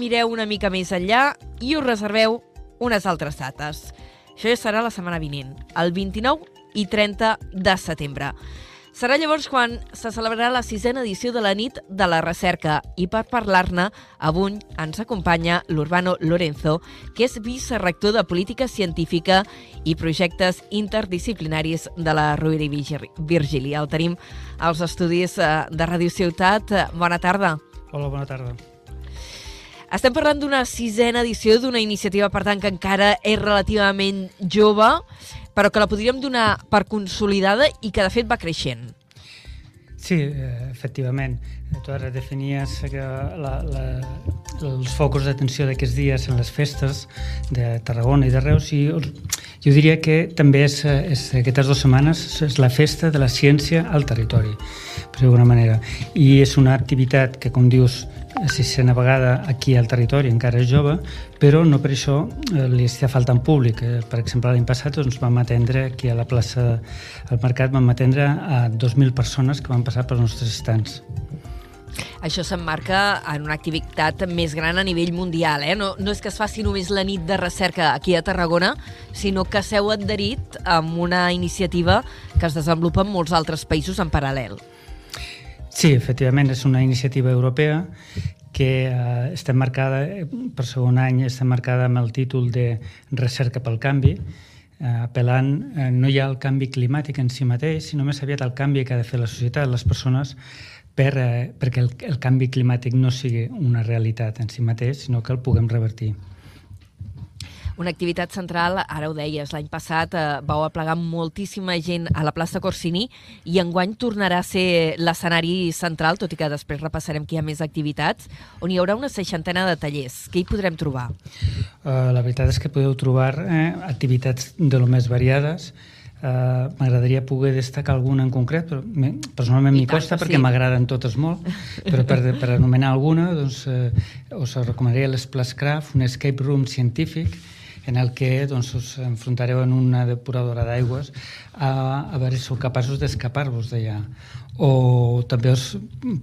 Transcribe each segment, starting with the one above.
mireu una mica més enllà i us reserveu unes altres dates. Això ja serà la setmana vinent, el 29 i 30 de setembre. Serà llavors quan se celebrarà la sisena edició de la nit de la recerca i per parlar-ne avui ens acompanya l'Urbano Lorenzo, que és vicerrector de Política Científica i Projectes Interdisciplinaris de la Rovira i Virgili. El tenim als estudis eh, de Radio Ciutat. Bona tarda. Hola, bona tarda. Estem parlant d'una sisena edició d'una iniciativa, per tant, que encara és relativament jove, però que la podríem donar per consolidada i que de fet va creixent. Sí, eh, efectivament. Tu ara definies que la, la, els focus d'atenció d'aquests dies en les festes de Tarragona i de Reus i jo diria que també és, és aquestes dues setmanes és la festa de la ciència al territori, per d'alguna manera. I és una activitat que, com dius, sisena vegada aquí al territori, encara és jove, però no per això eh, li està faltant públic. Eh, per exemple, l'any passat doncs, vam atendre aquí a la plaça al Mercat, vam atendre a 2.000 persones que van passar pels nostres estants. Això s'emmarca en una activitat més gran a nivell mundial. Eh? No, no és que es faci només la nit de recerca aquí a Tarragona, sinó que s'heu adherit amb una iniciativa que es desenvolupa en molts altres països en paral·lel. Sí, efectivament, és una iniciativa europea que eh, està marcada, per segon any, està marcada amb el títol de Recerca pel canvi, eh, apel·lant, eh, no ha el canvi climàtic en si mateix, sinó més aviat el canvi que ha de fer la societat, les persones, per, eh, perquè el, el canvi climàtic no sigui una realitat en si mateix, sinó que el puguem revertir. Una activitat central, ara ho deies, l'any passat eh, vau aplegar moltíssima gent a la plaça Corsini i enguany tornarà a ser l'escenari central, tot i que després repassarem que hi ha més activitats, on hi haurà una seixantena de tallers. Què hi podrem trobar? Uh, la veritat és que podeu trobar eh, activitats de lo més variades, Uh, m'agradaria poder destacar alguna en concret, però personalment m'hi costa perquè sí. m'agraden totes molt, però per, per anomenar alguna doncs, uh, us recomanaria l'Splascraft, un escape room científic en el que doncs, us enfrontareu en una depuradora d'aigües a, a veure si sou capaços d'escapar-vos d'allà. O també, us,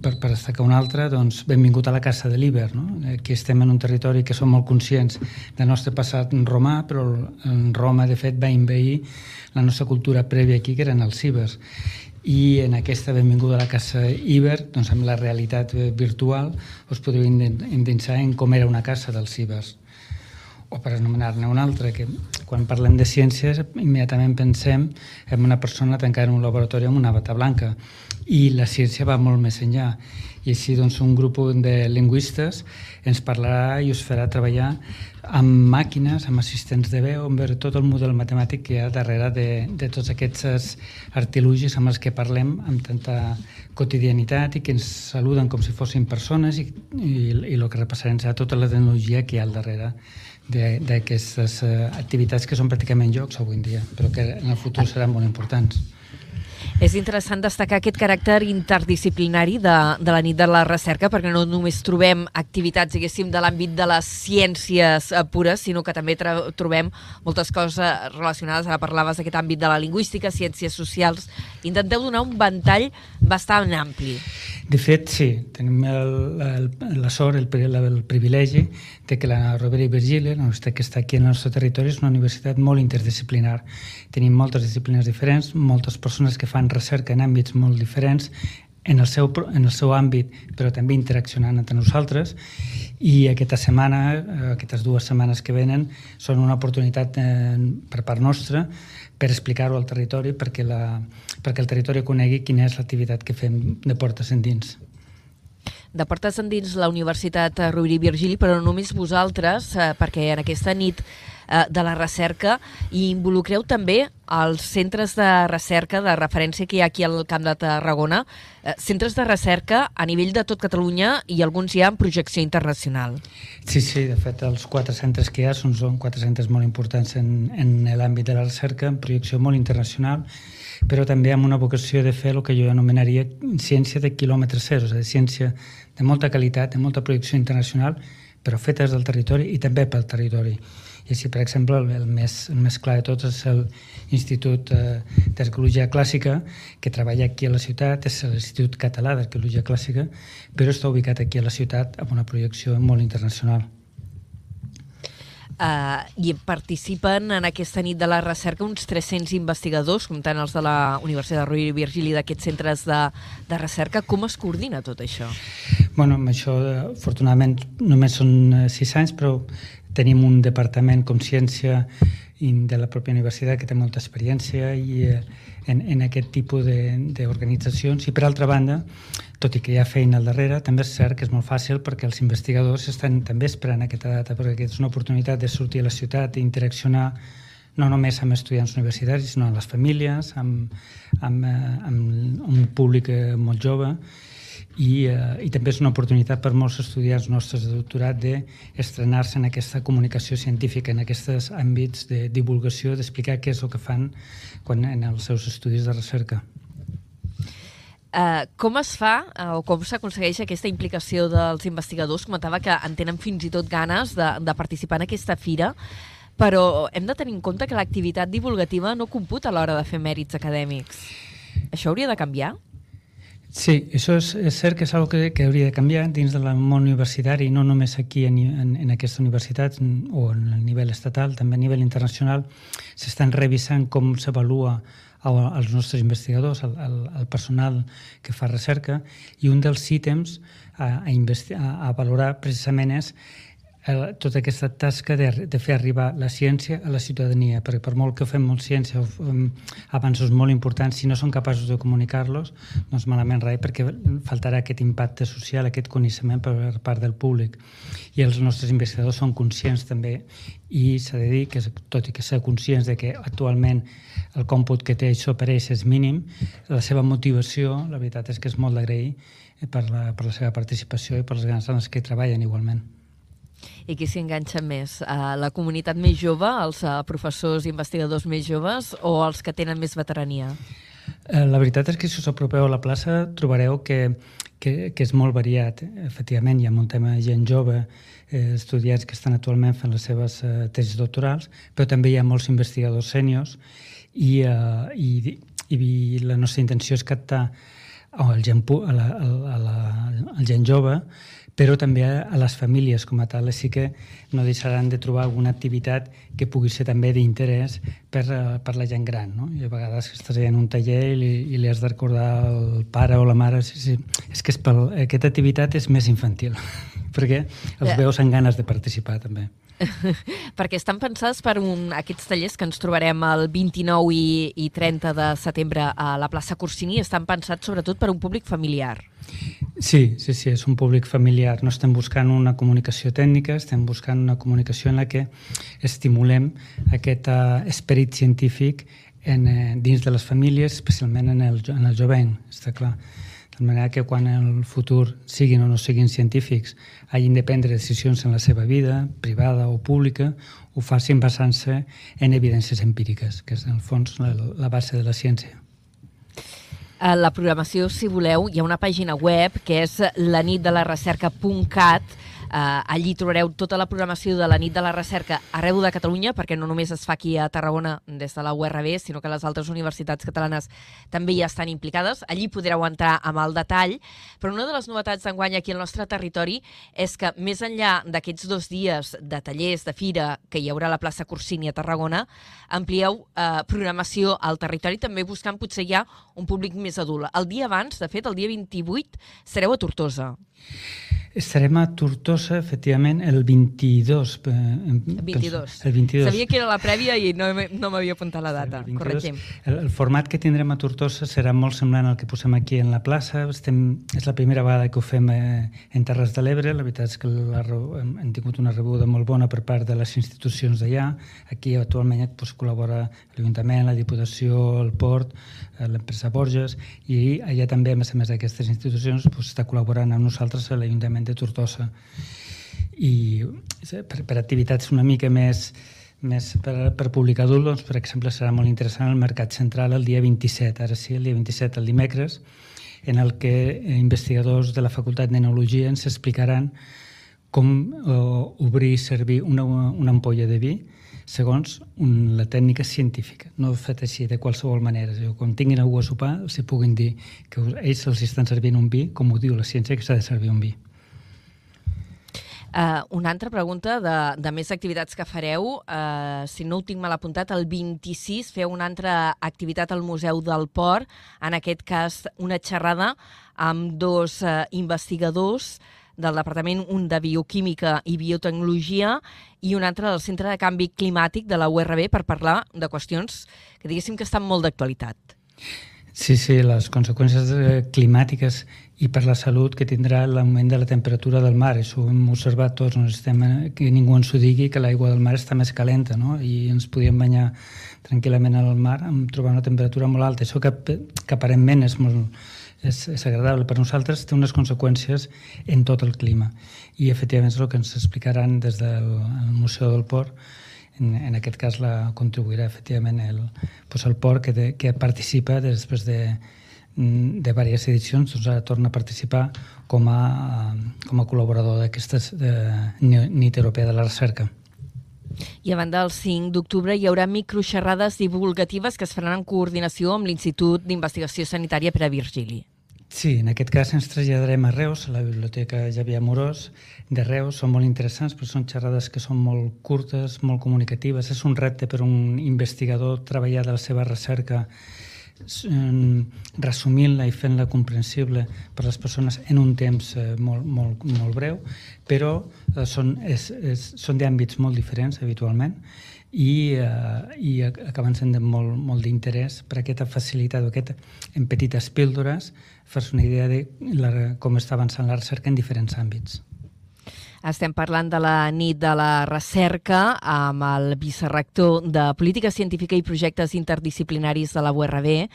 per, per destacar una altra, doncs, benvingut a la Casa de l'Iber. No? Aquí estem en un territori que som molt conscients del nostre passat romà, però en Roma, de fet, va inveir la nostra cultura prèvia aquí, que eren els cibers i en aquesta benvinguda a la Casa Iber, doncs amb la realitat virtual, us podeu endinsar en com era una casa dels cibers o per anomenar-ne una altra, que quan parlem de ciències immediatament pensem en una persona tancada en un laboratori amb una bata blanca. I la ciència va molt més enllà. I així doncs un grup de lingüistes ens parlarà i us farà treballar amb màquines, amb assistents de veu, amb veure tot el model matemàtic que hi ha darrere de, de tots aquests artilugis amb els que parlem amb tanta quotidianitat i que ens saluden com si fossin persones i, i, i el que repassarem serà tota la tecnologia que hi ha al darrere d'aquestes uh, activitats que són pràcticament jocs avui en dia, però que en el futur seran molt importants. És interessant destacar aquest caràcter interdisciplinari de, de la nit de la recerca, perquè no només trobem activitats, diguéssim, de l'àmbit de les ciències eh, pures, sinó que també trobem moltes coses relacionades, ara parlaves d'aquest àmbit de la lingüística, ciències socials. Intenteu donar un ventall bastant ampli. De fet, sí, tenim el, el, la sort, el, el, el privilegi de que la Rovira i Virgili, la universitat que està aquí al nostre territori, és una universitat molt interdisciplinar. Tenim moltes disciplines diferents, moltes persones que fan recerca en àmbits molt diferents, en el, seu, en el seu àmbit, però també interaccionant entre nosaltres. I aquesta setmana, eh, aquestes dues setmanes que venen, són una oportunitat eh, per part nostra per explicar-ho al territori perquè, la, perquè el territori conegui quina és l'activitat que fem de portes endins de portes endins la Universitat Rovira i Virgili, però no només vosaltres, eh, perquè en aquesta nit eh, de la recerca i involucreu també els centres de recerca de referència que hi ha aquí al Camp de Tarragona, eh, centres de recerca a nivell de tot Catalunya i alguns hi ha en projecció internacional. Sí, sí, de fet els quatre centres que hi ha són, són quatre centres molt importants en, en l'àmbit de la recerca, en projecció molt internacional, però també amb una vocació de fer el que jo anomenaria ciència de quilòmetre zero, és a dir, ciència de molta qualitat, de molta projecció internacional, però fetes del territori i també pel territori. I així, per exemple, el, el, més, el més clar de tots és l'Institut eh, d'Arqueologia Clàssica, que treballa aquí a la ciutat, és l'Institut Català d'Arqueologia Clàssica, però està ubicat aquí a la ciutat amb una projecció molt internacional uh, i participen en aquesta nit de la recerca uns 300 investigadors, comptant els de la Universitat de Rovira i Virgili d'aquests centres de, de recerca. Com es coordina tot això? Bueno, amb això, afortunadament, només són eh, sis anys, però tenim un departament com ciència de la pròpia universitat que té molta experiència i eh, en, en aquest tipus d'organitzacions. I per altra banda tot i que hi ha feina al darrere, també és cert que és molt fàcil perquè els investigadors estan també esperant aquesta data, perquè és una oportunitat de sortir a la ciutat i interaccionar no només amb estudiants universitaris, sinó amb les famílies, amb, amb, eh, amb un públic eh, molt jove, i, eh, i també és una oportunitat per molts estudiants nostres de doctorat d'estrenar-se en aquesta comunicació científica, en aquests àmbits de divulgació, d'explicar què és el que fan quan, en els seus estudis de recerca. Uh, com es fa uh, o com s'aconsegueix aquesta implicació dels investigadors? Comentava que en tenen fins i tot ganes de, de participar en aquesta fira, però hem de tenir en compte que l'activitat divulgativa no computa a l'hora de fer mèrits acadèmics. Això hauria de canviar? Sí, això és, és cert que és una que, que hauria de canviar dins del món universitari, no només aquí en, en, en aquesta universitat o en el nivell estatal, també a nivell internacional, s'estan revisant com s'avalua als nostres investigadors, al, al, al personal que fa recerca, i un dels ítems a, a, a, a valorar precisament és eh, tota aquesta tasca de, de fer arribar la ciència a la ciutadania, perquè per molt que fem molt ciència o fem avanços molt importants, si no som capaços de comunicar-los, doncs malament rai, perquè faltarà aquest impacte social, aquest coneixement per part del públic. I els nostres investigadors són conscients també, i s'ha de dir que, tot i que ser conscients de que actualment el còmput que té això per ells és mínim, la seva motivació, la veritat és que és molt d'agrair per la, per la seva participació i per les grans en les que treballen igualment. I qui s'hi enganxa més? Uh, la comunitat més jove, els uh, professors i investigadors més joves o els que tenen més veterania? Uh, la veritat és que si us apropeu a la plaça trobareu que, que, que és molt variat. Efectivament, hi ha un tema gent jove, eh, estudiants que estan actualment fent les seves eh, tesis doctorals, però també hi ha molts investigadors sèniors i, eh, i, i la nostra intenció és captar oh, el gent, a la, a la, el gent jove però també a les famílies com a tal, així que no deixaran de trobar alguna activitat que pugui ser també d'interès per, eh, per la gent gran. No? I a vegades estàs en un taller i li, i li has de recordar el pare o la mare. Sí, sí. És que és pel, aquesta activitat és més infantil, perquè els veus amb ganes de participar també. perquè estan pensats per un, aquests tallers que ens trobarem el 29 i, i 30 de setembre a la plaça Corsini, estan pensats sobretot per un públic familiar. Sí, sí, sí, és un públic familiar. No estem buscant una comunicació tècnica, estem buscant una comunicació en la que estimulem aquest uh, esperit científic en, uh, dins de les famílies, especialment en el, en el jovent, està clar. De manera que quan en el futur siguin o no siguin científics hagin de prendre decisions en la seva vida, privada o pública, ho facin basant-se en evidències empíriques, que és en el fons la, la base de la ciència. A la programació, si voleu, hi ha una pàgina web que és lanitdelarecerca.cat Uh, allí trobareu tota la programació de la nit de la recerca arreu de Catalunya, perquè no només es fa aquí a Tarragona des de la URB, sinó que les altres universitats catalanes també hi estan implicades. Allí podreu entrar amb el detall, però una de les novetats d'enguany aquí al nostre territori és que més enllà d'aquests dos dies de tallers, de fira, que hi haurà a la plaça Corsini a Tarragona, amplieu uh, programació al territori, també buscant potser ja un públic més adult. El dia abans, de fet, el dia 28, sereu a Tortosa. Estarem a Tortosa, efectivament, el 22. Eh, el 22. El 22. Sabia que era la prèvia i no, no m'havia apuntat la data. El, Corregim. El, el format que tindrem a Tortosa serà molt semblant al que posem aquí en la plaça. Estem, és la primera vegada que ho fem eh, en Terres de l'Ebre. La veritat és que la, hem, hem tingut una rebuda molt bona per part de les institucions d'allà. Aquí actualment pues, col·labora l'Ajuntament, la Diputació, el Port, eh, l'empresa Borges, i allà també, a més a més d'aquestes institucions, pues, està col·laborant amb nosaltres l'Ajuntament de Tortosa i per, per activitats una mica més, més per, per públic adult, doncs, per exemple, serà molt interessant el Mercat Central el dia 27, ara sí, el dia 27, el dimecres, en el que investigadors de la Facultat d'Enologia ens explicaran com eh, obrir i servir una, una ampolla de vi segons un, la tècnica científica, no fet així de qualsevol manera. Dir, quan tinguin algú a sopar, els puguin dir que ells els estan servint un vi, com ho diu la ciència, que s'ha de servir un vi. Uh, una altra pregunta de, de més activitats que fareu. Uh, si no ho tinc mal apuntat, el 26 feu una altra activitat al Museu del Port, en aquest cas una xerrada amb dos uh, investigadors del Departament, un de Bioquímica i Biotecnologia i un altre del Centre de Canvi Climàtic de la URB per parlar de qüestions que diguéssim que estan molt d'actualitat. Sí, sí, les conseqüències eh, climàtiques i per la salut que tindrà l'augment de la temperatura del mar. Això ho hem observat tots, no estem, eh, que ningú ens ho digui, que l'aigua del mar està més calenta, no? i ens podíem banyar tranquil·lament al mar amb trobar una temperatura molt alta. Això que, que aparentment és molt, és, és agradable per nosaltres, té unes conseqüències en tot el clima. I efectivament és el que ens explicaran des del Museu del Port, en, en aquest cas la contribuirà efectivament el, pues el port que, de, que participa després de, de diverses edicions, doncs ara torna a participar com a, com a col·laborador d'aquesta nit europea de la recerca. I a banda del 5 d'octubre hi haurà microxerrades divulgatives que es faran en coordinació amb l'Institut d'Investigació Sanitària per a Virgili. Sí, en aquest cas ens traslladarem a Reus, a la Biblioteca Javier Amorós de Reus. Són molt interessants, però són xerrades que són molt curtes, molt comunicatives. És un repte per un investigador treballar de la seva recerca resumint-la i fent-la comprensible per a les persones en un temps eh, molt, molt, molt breu, però eh, són, és, és, són d'àmbits molt diferents habitualment i, eh, i acaben sent de molt, molt d'interès per aquesta facilitat, aquest, en petites píldores, fer-se una idea de la, com està avançant la recerca en diferents àmbits. Estem parlant de la nit de la recerca amb el vicerrector de Política Científica i Projectes Interdisciplinaris de la URB.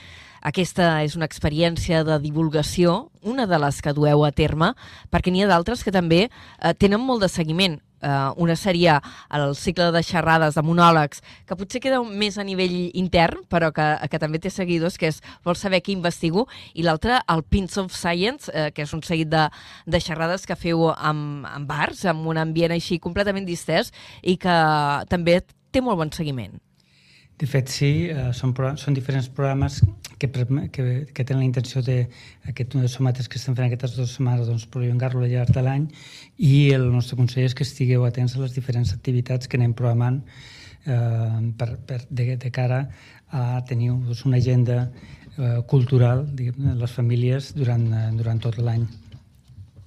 Aquesta és una experiència de divulgació, una de les que dueu a terme, perquè n'hi ha d'altres que també eh, tenen molt de seguiment eh, una seria el cicle de xerrades, de monòlegs, que potser queda més a nivell intern, però que, que també té seguidors, que és vols saber què investigo, i l'altre, el Pins of Science, eh, que és un seguit de, de xerrades que feu amb, amb bars, amb un ambient així completament distès, i que també té molt bon seguiment. De fet, sí, eh, són, són diferents programes que, que, que tenen la intenció de, aquest, de somates que estem fent aquestes dues setmanes, doncs, prolongar-lo al llarg de l'any i el nostre consell és que estigueu atents a les diferents activitats que anem programant eh, per, per, de, de cara a tenir doncs, una agenda eh, cultural diguem, les famílies durant, durant tot l'any.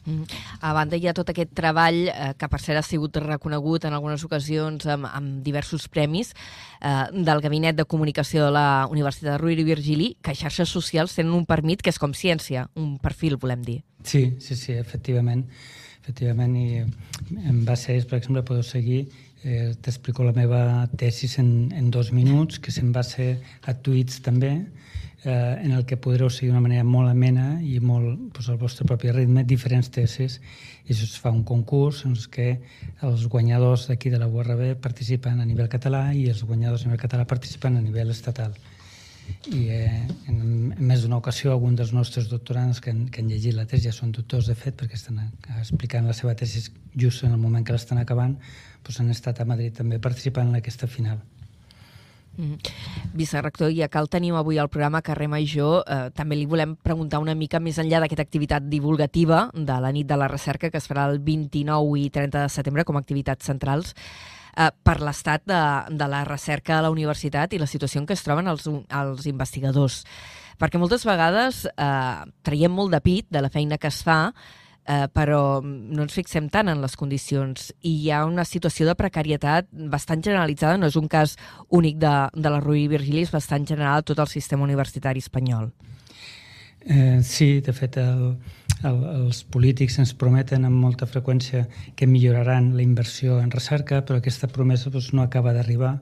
Mm. A banda hi ha tot aquest treball eh, que per cert ha sigut reconegut en algunes ocasions amb, amb diversos premis eh, del Gabinet de Comunicació de la Universitat de Rovira i Virgili, que xarxes socials tenen un permit que és com ciència, un perfil, volem dir. Sí, sí, sí, efectivament. Efectivament, i en base a per exemple, podeu seguir eh, t'explico la meva tesis en, en dos minuts, que se'n va ser a tuits també, eh, en el que podreu seguir d'una manera molt amena i molt pues, al vostre propi ritme diferents tesis. I això es fa un concurs en què els guanyadors d'aquí de la URB participen a nivell català i els guanyadors a nivell català participen a nivell estatal. I eh, en, en més d'una ocasió algun dels nostres doctorants que han, que han llegit la tesi ja són doctors de fet perquè estan explicant la seva tesi just en el moment que l'estan acabant doncs han estat a Madrid també participant en aquesta final Mm. Vicerrector, ja cal tenim avui al programa Carrer Major. Eh, també li volem preguntar una mica més enllà d'aquesta activitat divulgativa de la nit de la recerca que es farà el 29 i 30 de setembre com a activitats centrals eh, per l'estat de, de la recerca a la universitat i la situació en què es troben els, els investigadors. Perquè moltes vegades eh, traiem molt de pit de la feina que es fa, eh, però no ens fixem tant en les condicions. I hi ha una situació de precarietat bastant generalitzada, no és un cas únic de, de la Rui Virgili, és bastant general tot el sistema universitari espanyol. Eh, sí, de fet, el, el, els polítics ens prometen amb molta freqüència que milloraran la inversió en recerca, però aquesta promesa doncs, no acaba d'arribar.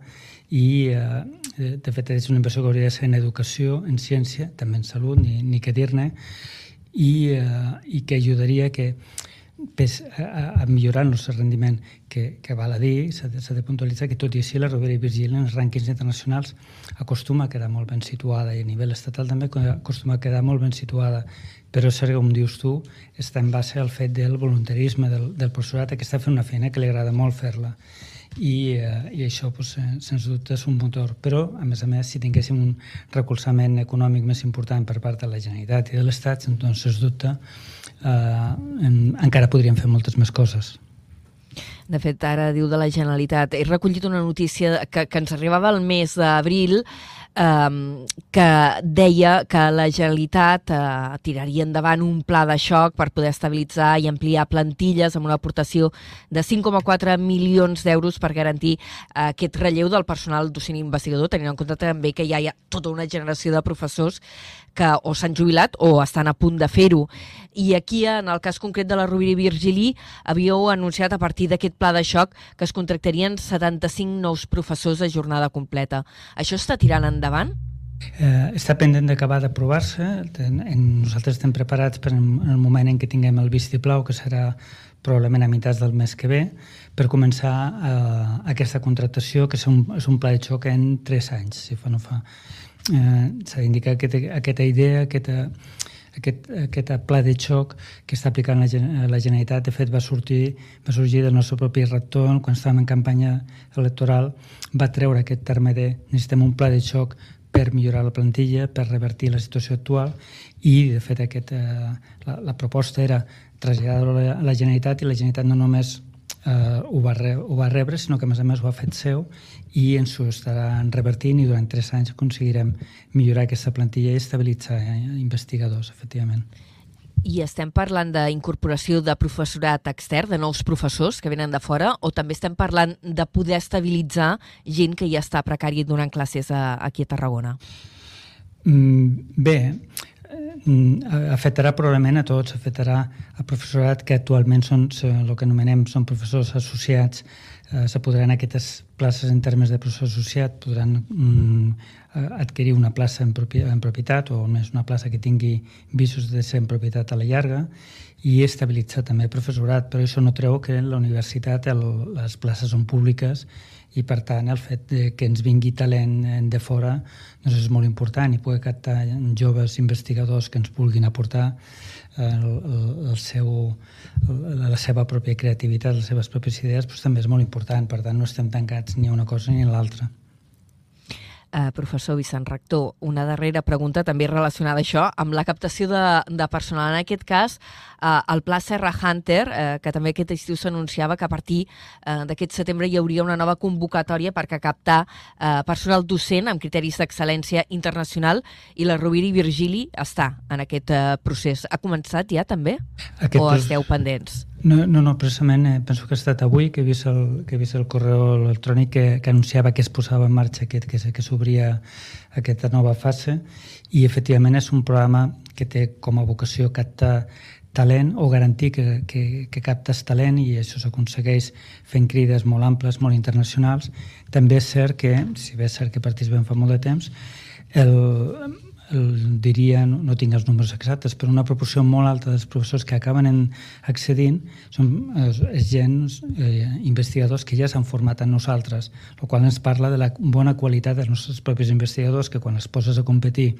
I, eh, de fet, és una inversió que hauria de ser en educació, en ciència, també en salut, ni, ni què dir-ne, i, eh, i que ajudaria que pes, a, a millorar el nostre rendiment, que, que val a dir, s'ha de, de puntualitzar que tot i així la Rovira i Virgili en els rànquings internacionals acostuma a quedar molt ben situada i a nivell estatal també acostuma a quedar molt ben situada. Però cert, com dius tu, està en base al fet del voluntarisme del, del professorat que està fent una feina que li agrada molt fer-la. I, eh, i això pues, sens dubte és un motor. Però a més a més si tinguéssim un recolzament econòmic més important per part de la Generalitat i de l'Estat doncs sens dubte en, encara podríem fer moltes més coses de fet, ara diu de la Generalitat. He recollit una notícia que, que ens arribava el mes d'abril eh, que deia que la Generalitat eh, tiraria endavant un pla de xoc per poder estabilitzar i ampliar plantilles amb una aportació de 5,4 milions d'euros per garantir eh, aquest relleu del personal docent investigador, tenint en compte també que ja hi ha tota una generació de professors que o s'han jubilat o estan a punt de fer-ho. I aquí, en el cas concret de la Rovira i Virgili, havíeu anunciat a partir d'aquest pla de xoc que es contractarien 75 nous professors de jornada completa. Això està tirant endavant? Eh, està pendent d'acabar d'aprovar-se. Nosaltres estem preparats per en el moment en què tinguem el vistiplau, que serà probablement a meitats del mes que ve, per començar eh, aquesta contractació, que és un, és un pla de xoc en tres anys, si fa no fa eh, s'ha d'indicar aquesta, aquesta idea, aquesta, aquest, aquest pla de xoc que està aplicant la, la Generalitat, de fet va sortir va sorgir del nostre propi rector quan estàvem en campanya electoral va treure aquest terme de necessitem un pla de xoc per millorar la plantilla, per revertir la situació actual i de fet aquest, eh, la, la proposta era traslladar-ho a la Generalitat i la Generalitat no només eh, ho, va re, ho va rebre, sinó que a més a més ho ha fet seu i ens ho estaran revertint i durant tres anys aconseguirem millorar aquesta plantilla i estabilitzar eh, investigadors, efectivament. I estem parlant d'incorporació de professorat extern, de nous professors que venen de fora, o també estem parlant de poder estabilitzar gent que ja està precària donant classes a, aquí a Tarragona? Mm, bé, afectarà probablement a tots, afectarà a professorat que actualment són el que anomenem són professors associats, eh, se podran aquestes places en termes de professor associat podran mm, adquirir una plaça en, en propietat o més una plaça que tingui visos de ser en propietat a la llarga i estabilitzar també el professorat, però això no treu que la universitat el, les places són públiques i per tant el fet de que ens vingui talent de fora doncs és molt important i poder captar joves investigadors que ens vulguin aportar eh, el, el, el seu, la seva pròpia creativitat, les seves pròpies idees, doncs també és molt important. Per tant, no estem tancats ni a una cosa ni a l'altra eh, professor Vicent Rector, una darrera pregunta també relacionada a això, amb la captació de, de personal. En aquest cas, eh, el Pla Serra Hunter, eh, que també aquest estiu s'anunciava que a partir eh, d'aquest setembre hi hauria una nova convocatòria per captar eh, personal docent amb criteris d'excel·lència internacional i la Rovira i Virgili està en aquest eh, procés. Ha començat ja també? Aquest o esteu pendents? No, no, no precisament eh, penso que ha estat avui que he vist el, que he vist el correu electrònic que, que anunciava que es posava en marxa aquest, que, que s'obria aquesta nova fase i efectivament és un programa que té com a vocació captar talent o garantir que, que, que captes talent i això s'aconsegueix fent crides molt amples, molt internacionals. També és cert que, si bé és cert que participem fa molt de temps, el, el, diria, no, no tinc els números exactes, però una proporció molt alta dels professors que acaben en accedint són és, és gens eh, investigadors que ja s'han format en nosaltres, el qual ens parla de la bona qualitat dels nostres propis investigadors que quan es poses a competir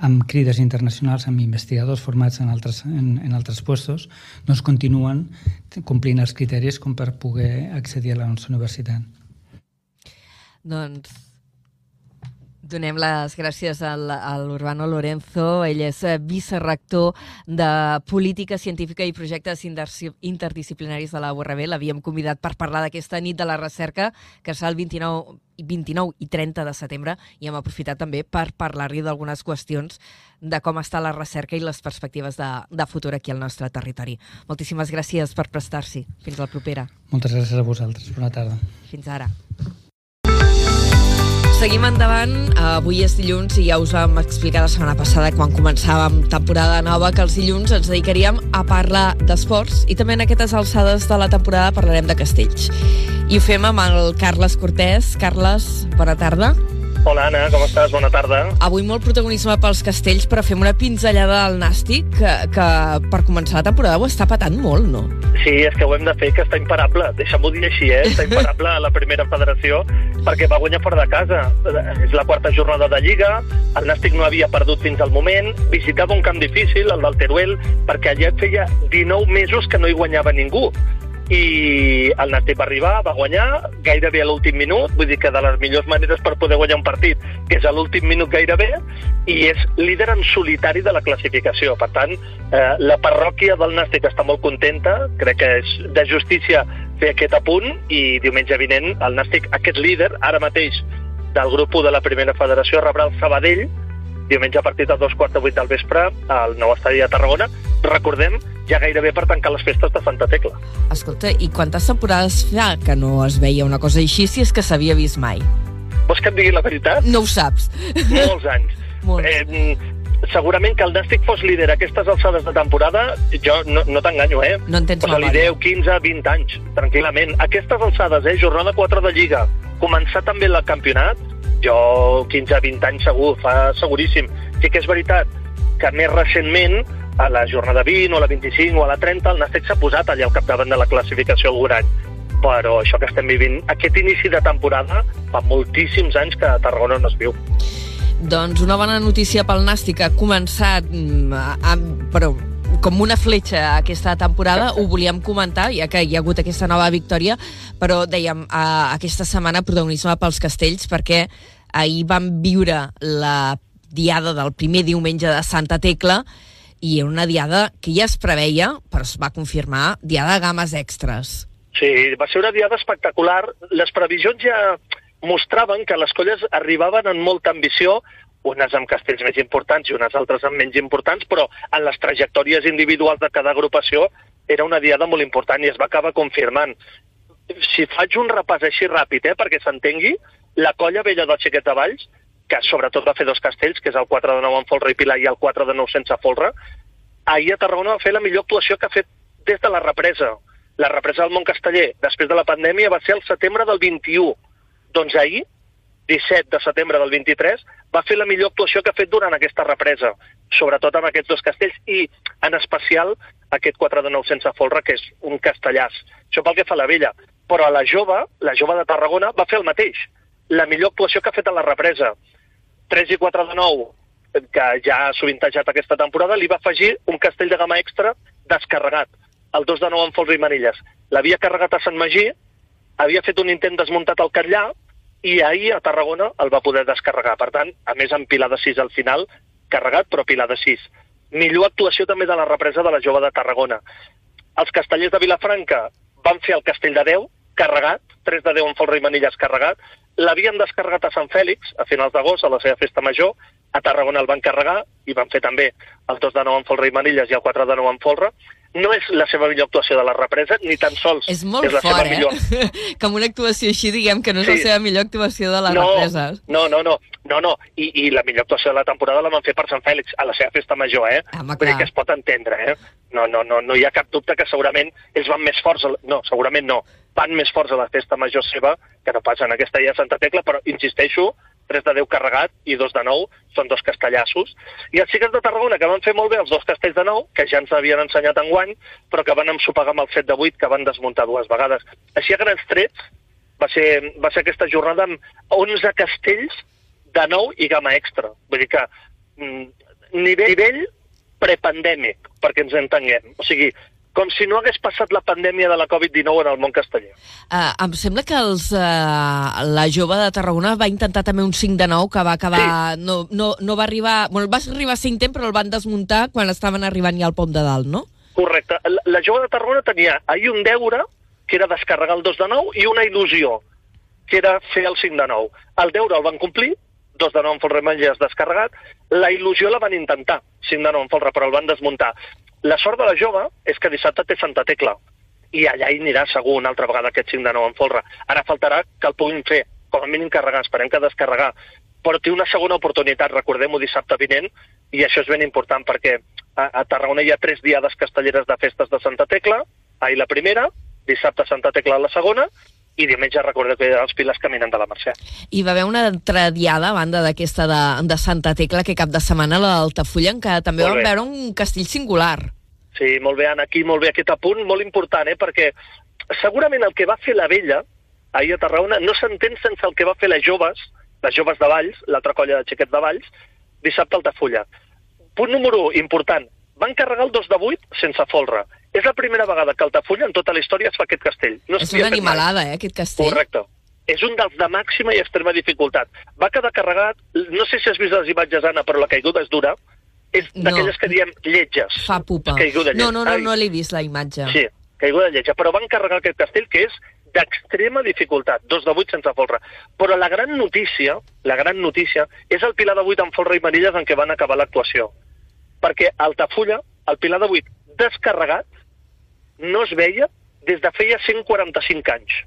amb crides internacionals, amb investigadors formats en altres, en, en altres puestos, doncs continuen complint els criteris com per poder accedir a la nostra universitat. Doncs Donem les gràcies al, a l'Urbano Lorenzo. Ell és eh, vicerrector de Política Científica i Projectes Interdisciplinaris de la URB. L'havíem convidat per parlar d'aquesta nit de la recerca, que serà el 29, 29 i 30 de setembre, i hem aprofitat també per parlar-li d'algunes qüestions de com està la recerca i les perspectives de, de futur aquí al nostre territori. Moltíssimes gràcies per prestar-s'hi. Fins la propera. Moltes gràcies a vosaltres. Bona tarda. Fins ara. Seguim endavant. Avui és dilluns i ja us vam explicar la setmana passada quan començàvem temporada nova que els dilluns ens dedicaríem a parlar d'esports i també en aquestes alçades de la temporada parlarem de castells. I ho fem amb el Carles Cortés. Carles, bona tarda. Hola, Anna, com estàs? Bona tarda. Avui molt protagonisme pels castells, però fem una pinzellada al Nàstic, que, que per començar la temporada ho està patant molt, no? Sí, és que ho hem de fer, que està imparable. Deixa'm-ho dir així, eh? Està imparable a la primera federació perquè va guanyar fora de casa. És la quarta jornada de Lliga, el Nàstic no havia perdut fins al moment, visitava un camp difícil, el del Teruel, perquè allà feia 19 mesos que no hi guanyava ningú i el Nàstic va arribar, va guanyar gairebé a l'últim minut, vull dir que de les millors maneres per poder guanyar un partit, que és a l'últim minut gairebé, i és líder en solitari de la classificació. Per tant, eh, la parròquia del Nàstic està molt contenta, crec que és de justícia fer aquest apunt, i diumenge vinent el Nàstic, aquest líder, ara mateix del grup 1 de la primera federació, rebrà el Sabadell, diumenge a partir de dos quarts de vuit del vespre al nou estadi de Tarragona. Recordem, ja gairebé per tancar les festes de Santa Tecla. Escolta, i quantes temporades fa que no es veia una cosa així si és que s'havia vist mai? Vols que et digui la veritat? No ho saps. Molts anys. Molts. Eh, segurament que el Nàstic fos líder a aquestes alçades de temporada, jo no, no t'enganyo, eh? No en tens Posa-li memòria. 10, 15, 20 anys, tranquil·lament. Aquestes alçades, eh? Jornada 4 de Lliga, començar també el campionat, jo 15, 20 anys segur, fa seguríssim. Sí que és veritat que més recentment, a la jornada 20 o a la 25 o a la 30, el Nàstic s'ha posat allà al capdavant de la classificació algun any. Però això que estem vivint, aquest inici de temporada, fa moltíssims anys que a Tarragona no es viu. Doncs una bona notícia pel Nàstic, ha començat mm, amb, però com una fletxa aquesta temporada, ho volíem comentar, ja que hi ha hagut aquesta nova victòria, però dèiem, eh, aquesta setmana protagonisme pels castells, perquè ahir vam viure la diada del primer diumenge de Santa Tecla, i era una diada que ja es preveia, però es va confirmar, diada de games extres. Sí, va ser una diada espectacular. Les previsions ja mostraven que les colles arribaven amb molta ambició, unes amb castells més importants i unes altres amb menys importants, però en les trajectòries individuals de cada agrupació era una diada molt important i es va acabar confirmant. Si faig un repàs així ràpid, eh, perquè s'entengui, la colla vella del Xiquet de Valls, que sobretot va fer dos castells, que és el 4 de 9 amb folre i pilar i el 4 de 9 sense folre, ahir a Tarragona va fer la millor actuació que ha fet des de la represa. La represa del Montcasteller, després de la pandèmia, va ser el setembre del 21. Doncs ahir, 17 de setembre del 23, va fer la millor actuació que ha fet durant aquesta represa, sobretot amb aquests dos castells i, en especial, aquest 4 de 9 sense folre, que és un castellàs. Això pel que fa a la vella. Però a la jove, la jove de Tarragona, va fer el mateix. La millor actuació que ha fet a la represa. 3 i 4 de 9, que ja ha sovintejat aquesta temporada, li va afegir un castell de gamma extra descarregat, el 2 de 9 amb folre i manilles. L'havia carregat a Sant Magí, havia fet un intent desmuntat al Catllà, i ahir a Tarragona el va poder descarregar. Per tant, a més amb pilar de 6 al final, carregat però pilar de 6. Millor actuació també de la represa de la jove de Tarragona. Els castellers de Vilafranca van fer el castell de 10, carregat, 3 de 10 amb folre i manilles carregat, l'havien descarregat a Sant Fèlix, a finals d'agost, a la seva festa major, a Tarragona el van carregar i van fer també el 2 de 9 amb folre i manilles i el 4 de 9 amb folre. No és la seva millor actuació de la represa, ni tan sols És molt és la fort, seva eh? millor. que amb una actuació així diguem que no és Sí. la seva millor actuació de les no, represes. No, no, no, no, no. I, I la millor actuació de la temporada la van fer per Sant Fèlix, a la seva festa major, eh? Home, Vull dir que es pot entendre, eh? No, no, no, no hi ha cap dubte que segurament ells van més forts, la... no, segurament no, van més forts a la festa major seva que no pas en aquesta de Santa Tecla, però insisteixo, 3 de 10 carregat i 2 de 9 són dos castellassos. I els xiquets de Tarragona, que van fer molt bé els dos castells de 9, que ja ens havien ensenyat en guany, però que van ensopegar amb el 7 de 8, que van desmuntar dues vegades. Així a grans trets, va ser, va ser aquesta jornada amb 11 castells de 9 i gamma extra. Vull dir que mm, nivell, nivell prepandèmic, perquè ens entenguem. O sigui, com si no hagués passat la pandèmia de la Covid-19 en el món casteller. Uh, em sembla que els, uh, la jove de Tarragona va intentar també un 5 de 9 que va acabar... Sí. No, no, no va arribar... Bueno, va arribar a 5 temps, però el van desmuntar quan estaven arribant ja al pom de dalt, no? Correcte. La, la jove de Tarragona tenia ahir un deure, que era descarregar el 2 de 9, i una il·lusió, que era fer el 5 de 9. El deure el van complir, 2 de 9 en folre ja és descarregat, la il·lusió la van intentar, 5 de 9 en folre, però el van desmuntar. La sort de la jove és que dissabte té Santa Tecla, i allà hi anirà segur una altra vegada aquest 5 de 9 en folre. Ara faltarà que el puguin fer, com a mínim carregar, esperem que descarregar, però té una segona oportunitat, recordem-ho dissabte vinent, i això és ben important perquè a, a Tarragona hi ha tres diades castelleres de festes de Santa Tecla, ahir la primera, dissabte Santa Tecla la segona, i diumenge recordeu que els piles caminen de la Mercè. I va haver una altra diada, a banda d'aquesta de, de Santa Tecla, que cap de setmana a l'Altafulla, en què també vam veure un castell singular. Sí, molt bé, Anna, aquí molt bé aquest apunt, molt important, eh? perquè segurament el que va fer la vella ahir a Tarragona no s'entén sense el que va fer les joves, les joves de Valls, l'altra colla de xiquets de Valls, dissabte a Altafulla. Punt número important, van carregar el 2 de 8 sense folre. És la primera vegada que Altafulla en tota la història es fa aquest castell. No és una animalada, eh, aquest castell. Correcte. És un dels de màxima i extrema dificultat. Va quedar carregat, no sé si has vist les imatges, Anna, però la caiguda és dura. És d'aquelles no. que diem lletges. Fa pupa. Caiguda no, no, no, no l'he vist, la imatge. Sí, caiguda lletja. Però van carregar aquest castell que és d'extrema dificultat, dos de vuit sense folre. Però la gran notícia, la gran notícia, és el pilar de vuit amb folre i manilles en què van acabar l'actuació. Perquè Altafulla, el pilar de vuit descarregat, no es veia des de feia 145 anys.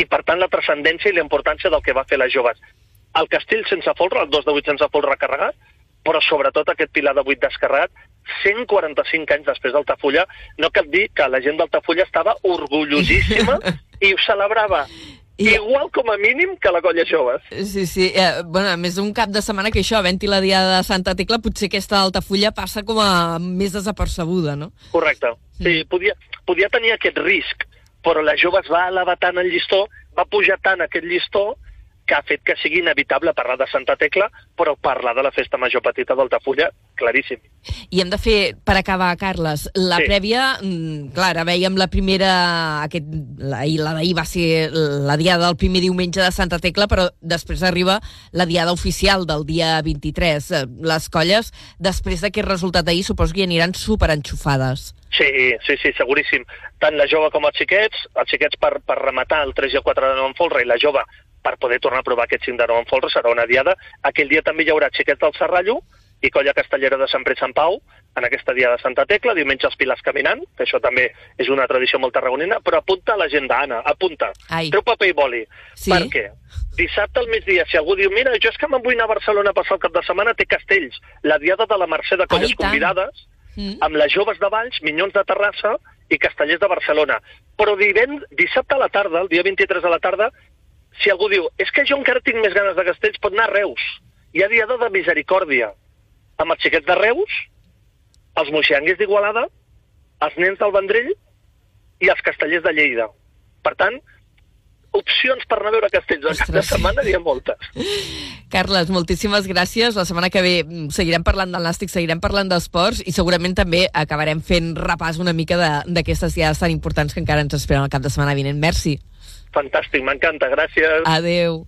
I, per tant, la transcendència i la importància del que va fer les joves. El castell sense folre, el 2 de 8 sense folre carregat, però sobretot aquest pilar de 8 descarregat, 145 anys després d'Altafulla, no cal dir que la gent d'Altafulla estava orgullosíssima i ho celebrava i... Igual com a mínim que la colla joves. Sí, sí. Eh, bueno, a més un cap de setmana que això, havent-hi la diada de Santa Tecla, potser aquesta Altafulla passa com a més desapercebuda, no? Correcte. Sí, mm. podia, podia tenir aquest risc, però la joves va elevar tant el llistó, va pujar tant aquest llistó, que ha fet que sigui inevitable parlar de Santa Tecla, però parlar de la festa major petita d'Altafulla, claríssim. I hem de fer, per acabar, Carles, la sí. prèvia, mm, clar, veiem la primera, aquest, la, la d'ahir va ser la diada del primer diumenge de Santa Tecla, però després arriba la diada oficial del dia 23. Eh, les colles, després d'aquest resultat d'ahir, suposo que hi aniran superenxufades. Sí, sí, sí, seguríssim. Tant la jove com els xiquets, els xiquets per, per rematar el 3 i el 4 de nou en folre i la jove per poder tornar a provar aquest 5 de nou en folre, serà una diada. Aquell dia també hi haurà xiquets del Serrallo i colla castellera de Sant Pere Sant Pau, en aquesta dia de Santa Tecla, diumenge els Pilars caminant, que això també és una tradició molt tarragonina, però apunta a l'agenda, Anna, apunta. Ai. Treu paper i boli. Sí? Per què? Dissabte al migdia, si algú diu, mira, jo és que me'n vull anar a Barcelona a passar el cap de setmana, té castells. La diada de la Mercè de Colles Ai, convidades, mm. amb les joves de Valls, Minyons de Terrassa i Castellers de Barcelona. Però divend, dissabte a la tarda, el dia 23 de la tarda, si algú diu, és que jo encara tinc més ganes de castells, pot anar a Reus. Hi ha diada de misericòrdia, amb els xiquets de Reus, els moixangues d'Igualada, els nens del Vendrell i els castellers de Lleida. Per tant, opcions per anar a veure castells cap de setmana hi ha moltes. Carles, moltíssimes gràcies. La setmana que ve seguirem parlant del nàstic, seguirem parlant d'esports i segurament també acabarem fent repàs una mica d'aquestes diades tan importants que encara ens esperen el cap de setmana vinent. Merci. Fantàstic, m'encanta, gràcies. Adeu.